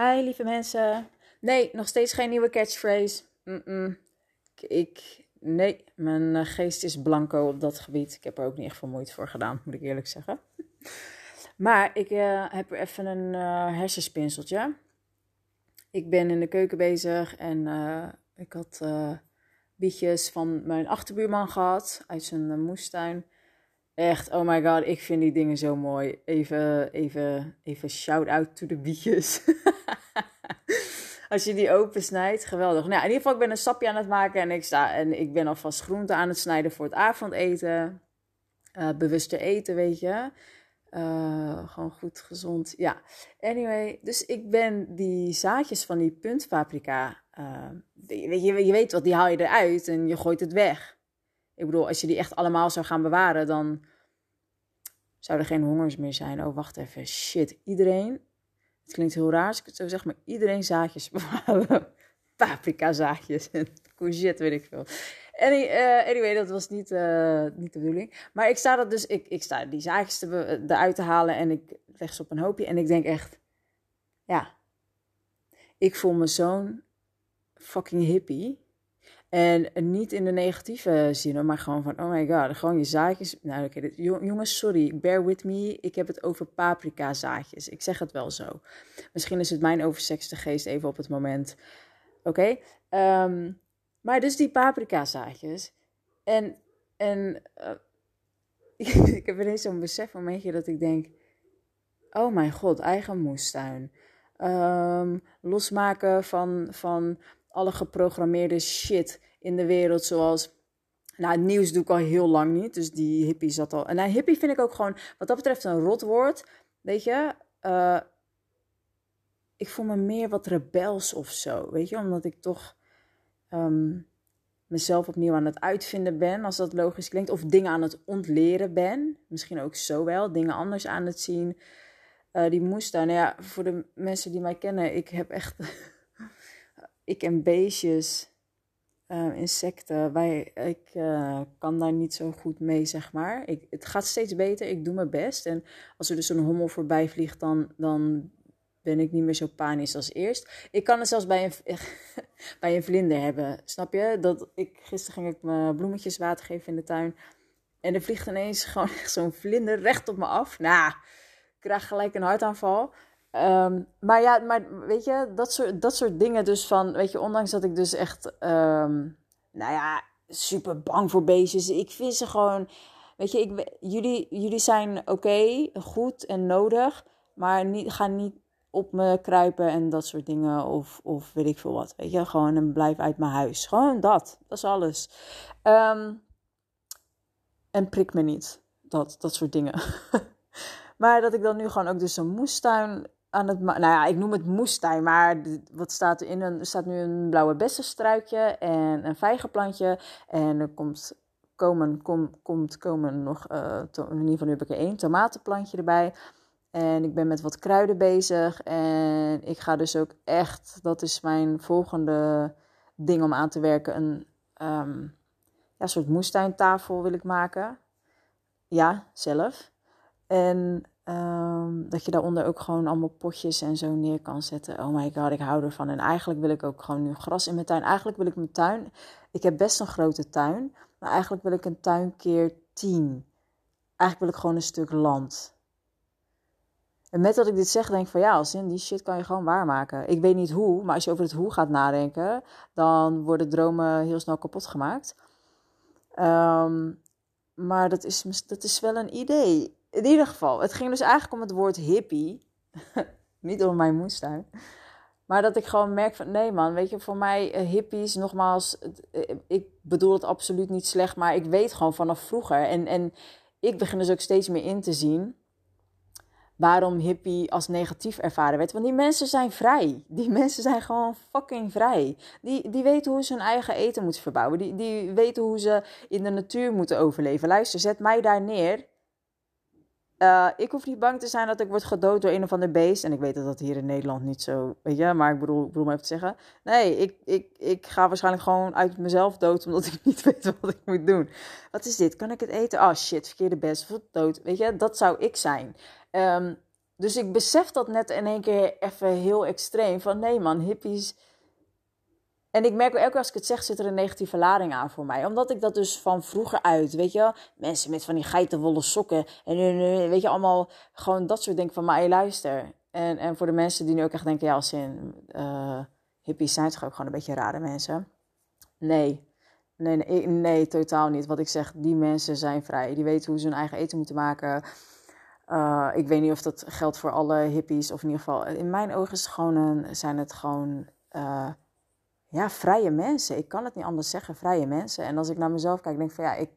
Hi lieve mensen. Nee, nog steeds geen nieuwe catchphrase. Ik, nee, mijn eh, geest is blanco op dat gebied. Ik heb er ook niet echt veel moeite voor gedaan, moet ik eerlijk zeggen. Maar ik uh, heb er even een uh, hersenspinseltje. Ik ben in de keuken bezig en ik had bietjes van mijn achterbuurman gehad uit zijn moestuin. Echt, oh my god, ik vind die dingen zo mooi. Even, even, even shout-out to de bietjes. Als je die opensnijdt, geweldig. Nou, in ieder geval, ik ben een sapje aan het maken en ik, sta, en ik ben alvast groenten aan het snijden voor het avondeten. Uh, bewuster eten, weet je. Uh, gewoon goed, gezond. Ja, anyway. Dus ik ben die zaadjes van die puntpaprika. Uh, weet je, je weet wat, die haal je eruit en je gooit het weg. Ik bedoel, als je die echt allemaal zou gaan bewaren, dan zou er geen hongers meer zijn. Oh, wacht even. Shit, iedereen. Het klinkt heel raar als ik het zo zeg, maar iedereen zaadjes bewaren. Paprika zaadjes en courgette, weet ik veel. Any, uh, anyway, dat was niet, uh, niet de bedoeling. Maar ik sta dat dus, ik, ik sta die zaadjes te, eruit te halen en ik leg ze op een hoopje. En ik denk echt, ja, ik voel me zo'n fucking hippie. En niet in de negatieve zin, maar gewoon van, oh my god, gewoon je zaadjes. Nou, oké, jongens, sorry, bear with me. Ik heb het over paprika zaadjes. Ik zeg het wel zo. Misschien is het mijn oversexte geest even op het moment. Oké, um, maar dus die paprika zaadjes. En, en uh, ik heb ineens zo'n besef momentje dat ik denk, oh mijn god, eigen moestuin. Um, losmaken van, van alle geprogrammeerde shit in de wereld, zoals. Nou, het nieuws doe ik al heel lang niet, dus die hippie zat al. En nou, hippie vind ik ook gewoon, wat dat betreft, een rotwoord. Weet je, uh, ik voel me meer wat rebels of zo. Weet je, omdat ik toch um, mezelf opnieuw aan het uitvinden ben, als dat logisch klinkt. Of dingen aan het ontleren ben. Misschien ook zo wel, dingen anders aan het zien. Uh, die moestuin, nou ja, voor de mensen die mij kennen, ik heb echt ik en beestjes, uh, insecten, wij, ik uh, kan daar niet zo goed mee, zeg maar. Ik, het gaat steeds beter, ik doe mijn best. En als er dus een hommel voorbij vliegt, dan, dan ben ik niet meer zo panisch als eerst. Ik kan het zelfs bij een, bij een vlinder hebben, snap je? Dat ik, gisteren ging ik mijn bloemetjes water geven in de tuin. En er vliegt ineens gewoon zo'n vlinder recht op me af. Nou, ik krijg gelijk een hartaanval. Um, maar ja, maar weet je, dat soort, dat soort dingen dus van, weet je, ondanks dat ik dus echt, um, nou ja, super bang voor beestjes. Ik vind ze gewoon, weet je, ik, jullie, jullie zijn oké, goed en nodig, maar niet, ga niet op me kruipen en dat soort dingen of, of weet ik veel wat, weet je. Gewoon en blijf uit mijn huis. Gewoon dat, dat is alles. Um, en prik me niet, dat, dat soort dingen. maar dat ik dan nu gewoon ook dus een moestuin aan het. Nou ja, ik noem het moestuin, maar wat staat er in? Er staat nu een blauwe bessenstruikje en een vijgenplantje. En er komt komen, kom, komt komen nog, to, in ieder geval nu heb ik er één tomatenplantje erbij. En ik ben met wat kruiden bezig. En ik ga dus ook echt, dat is mijn volgende ding om aan te werken, een um, ja, soort moestuintafel wil ik maken. Ja, zelf. En Um, dat je daaronder ook gewoon allemaal potjes en zo neer kan zetten. Oh my god, ik hou ervan. En eigenlijk wil ik ook gewoon nu gras in mijn tuin. Eigenlijk wil ik mijn tuin. Ik heb best een grote tuin. Maar eigenlijk wil ik een tuin keer tien. Eigenlijk wil ik gewoon een stuk land. En met dat ik dit zeg, denk ik van ja, als in die shit kan je gewoon waarmaken. Ik weet niet hoe, maar als je over het hoe gaat nadenken, dan worden dromen heel snel kapot gemaakt. Um, maar dat is, dat is wel een idee in ieder geval, het ging dus eigenlijk om het woord hippie. Niet om mijn moestuin. Maar dat ik gewoon merk van, nee man, weet je, voor mij uh, hippies, nogmaals, uh, ik bedoel het absoluut niet slecht, maar ik weet gewoon vanaf vroeger. En, en ik begin dus ook steeds meer in te zien waarom hippie als negatief ervaren werd. Want die mensen zijn vrij. Die mensen zijn gewoon fucking vrij. Die, die weten hoe ze hun eigen eten moeten verbouwen. Die, die weten hoe ze in de natuur moeten overleven. Luister, zet mij daar neer uh, ik hoef niet bang te zijn dat ik word gedood door een of ander beest. En ik weet dat dat hier in Nederland niet zo, weet je, maar ik bedoel, ik bedoel maar even te zeggen. Nee, ik, ik, ik ga waarschijnlijk gewoon uit mezelf dood, omdat ik niet weet wat ik moet doen. Wat is dit? Kan ik het eten? Oh shit, verkeerde best, dood. Weet je, dat zou ik zijn. Um, dus ik besef dat net in één keer even heel extreem. Van nee man, hippies. En ik merk elke keer als ik het zeg, zit er een negatieve lading aan voor mij. Omdat ik dat dus van vroeger uit, weet je Mensen met van die geitenwolle sokken. En weet je, allemaal gewoon dat soort dingen van, maar luister. En, en voor de mensen die nu ook echt denken, ja, als in uh, hippies zijn toch ook gewoon een beetje rare mensen. Nee. Nee, nee, nee, totaal niet. Wat ik zeg, die mensen zijn vrij. Die weten hoe ze hun eigen eten moeten maken. Uh, ik weet niet of dat geldt voor alle hippies. Of in ieder geval, in mijn ogen is gewoon zijn het gewoon uh, ja, vrije mensen. Ik kan het niet anders zeggen, vrije mensen. En als ik naar mezelf kijk, denk ik van ja, ik,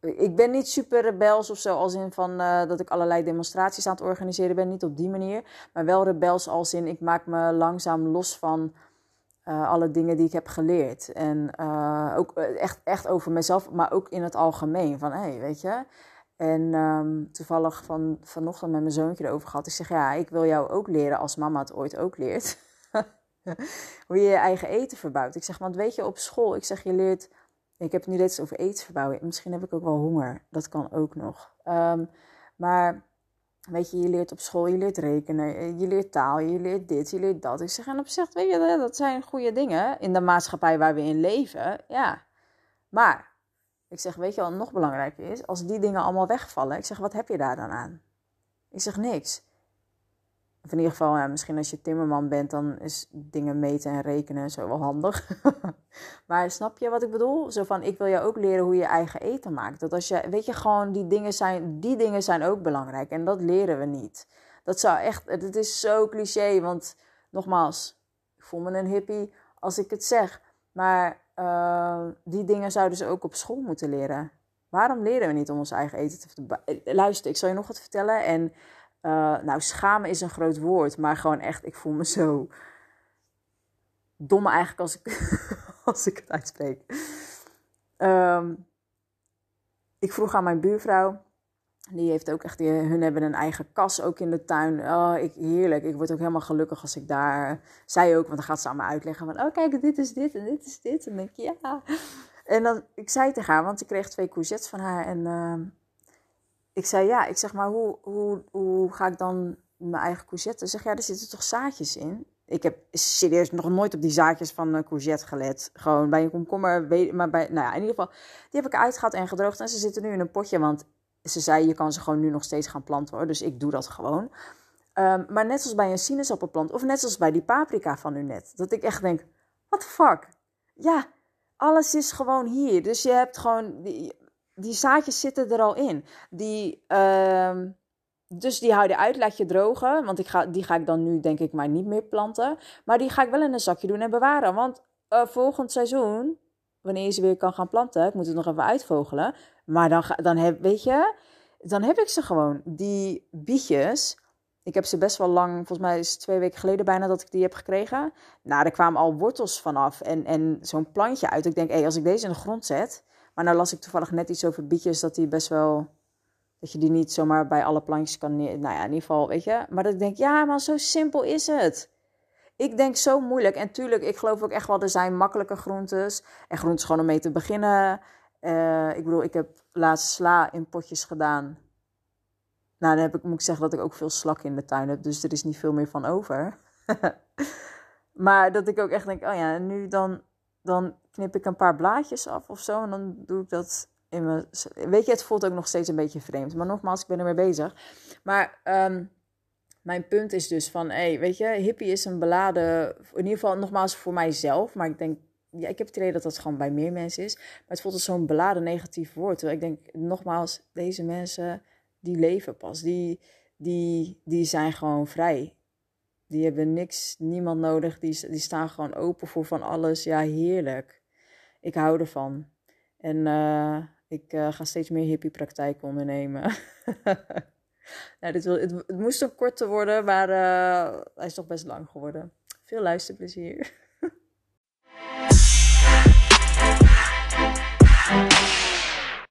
ik ben niet super rebels of zo, als in van dat ik allerlei demonstraties aan het organiseren ben. Niet op die manier. Maar wel rebels als in ik maak me langzaam los van alle dingen die ik heb geleerd. En ook echt, echt over mezelf, maar ook in het algemeen. Van hey, weet je. En um, toevallig van, vanochtend met mijn zoontje erover gehad. Ik zeg ja, ik wil jou ook leren als mama het ooit ook leert. Hoe je je eigen eten verbouwt. Ik zeg, want weet je, op school, ik zeg, je leert. Ik heb het nu steeds over eten verbouwen. Misschien heb ik ook wel honger. Dat kan ook nog. Um, maar weet je, je leert op school, je leert rekenen, je leert taal, je leert dit, je leert dat. Ik zeg, en op zich, weet je, dat zijn goede dingen in de maatschappij waar we in leven. Ja. Maar, ik zeg, weet je wat nog belangrijker is? Als die dingen allemaal wegvallen, ik zeg, wat heb je daar dan aan? Ik zeg, niks. Of in ieder geval, misschien als je timmerman bent, dan is dingen meten en rekenen zo wel handig. maar snap je wat ik bedoel? Zo van, ik wil jou ook leren hoe je eigen eten maakt. Dat als je, weet je, gewoon die dingen zijn, die dingen zijn ook belangrijk. En dat leren we niet. Dat zou echt, het is zo cliché, want nogmaals, ik voel me een hippie als ik het zeg. Maar uh, die dingen zouden ze ook op school moeten leren. Waarom leren we niet om ons eigen eten te... Luister, ik zal je nog wat vertellen en... Uh, nou, schamen is een groot woord, maar gewoon echt, ik voel me zo dom eigenlijk als ik, als ik het uitspreek. Um, ik vroeg aan mijn buurvrouw, die heeft ook echt, die, hun hebben een eigen kas ook in de tuin. Oh, ik, heerlijk. Ik word ook helemaal gelukkig als ik daar, zij ook, want dan gaat ze aan me uitleggen van, oh kijk, dit is dit en dit is dit. En dan denk ik, ja. En dan, ik zei tegen haar, want ik kreeg twee courgettes van haar en... Uh, ik zei ja, ik zeg maar, hoe, hoe, hoe ga ik dan mijn eigen courgette? Zeg ja, er zitten toch zaadjes in? Ik heb serieus nog nooit op die zaadjes van een courgette gelet. Gewoon bij een komkommer, maar bij, nou ja, in ieder geval, die heb ik uitgehaald en gedroogd. En ze zitten nu in een potje, want ze zei, je kan ze gewoon nu nog steeds gaan planten hoor. Dus ik doe dat gewoon. Um, maar net zoals bij een sinaasappelplant, of net zoals bij die paprika van u net. Dat ik echt denk, what the fuck? Ja, alles is gewoon hier. Dus je hebt gewoon, die zaadjes zitten er al in. Die, uh, dus die hou je uit, laat je drogen. Want ik ga, die ga ik dan nu denk ik maar niet meer planten. Maar die ga ik wel in een zakje doen en bewaren. Want uh, volgend seizoen, wanneer je ze weer kan gaan planten, ik moet het nog even uitvogelen. Maar dan, dan heb, weet je, dan heb ik ze gewoon. Die bietjes, ik heb ze best wel lang, volgens mij is het twee weken geleden bijna dat ik die heb gekregen. Nou, er kwamen al wortels vanaf en, en zo'n plantje uit. Ik denk, hé, hey, als ik deze in de grond zet, maar nou las ik toevallig net iets over bietjes, dat die best wel... Dat je die niet zomaar bij alle plantjes kan. Nou ja, in ieder geval, weet je. Maar dat ik denk, ja, maar zo simpel is het. Ik denk zo moeilijk. En tuurlijk, ik geloof ook echt wel, er zijn makkelijke groentes. En groentes gewoon om mee te beginnen. Uh, ik bedoel, ik heb laatst sla in potjes gedaan. Nou, dan heb ik, moet ik zeggen dat ik ook veel slak in de tuin heb. Dus er is niet veel meer van over. maar dat ik ook echt denk, oh ja, nu dan dan knip ik een paar blaadjes af of zo. En dan doe ik dat in mijn. Weet je, het voelt ook nog steeds een beetje vreemd. Maar nogmaals, ik ben ermee bezig. Maar um, mijn punt is dus van, hé, hey, weet je, hippie is een beladen. In ieder geval, nogmaals voor mijzelf. Maar ik denk, ja, ik heb het idee dat dat gewoon bij meer mensen is. Maar het voelt als zo'n beladen negatief woord. Terwijl ik denk, nogmaals, deze mensen, die leven pas. Die, die, die zijn gewoon vrij. Die hebben niks, niemand nodig. Die, die staan gewoon open voor van alles. Ja, heerlijk. Ik hou ervan. En uh, ik uh, ga steeds meer hippiepraktijken ondernemen. nou, dit wil, het, moest een korte worden, maar uh, hij is toch best lang geworden. Veel luisterplezier.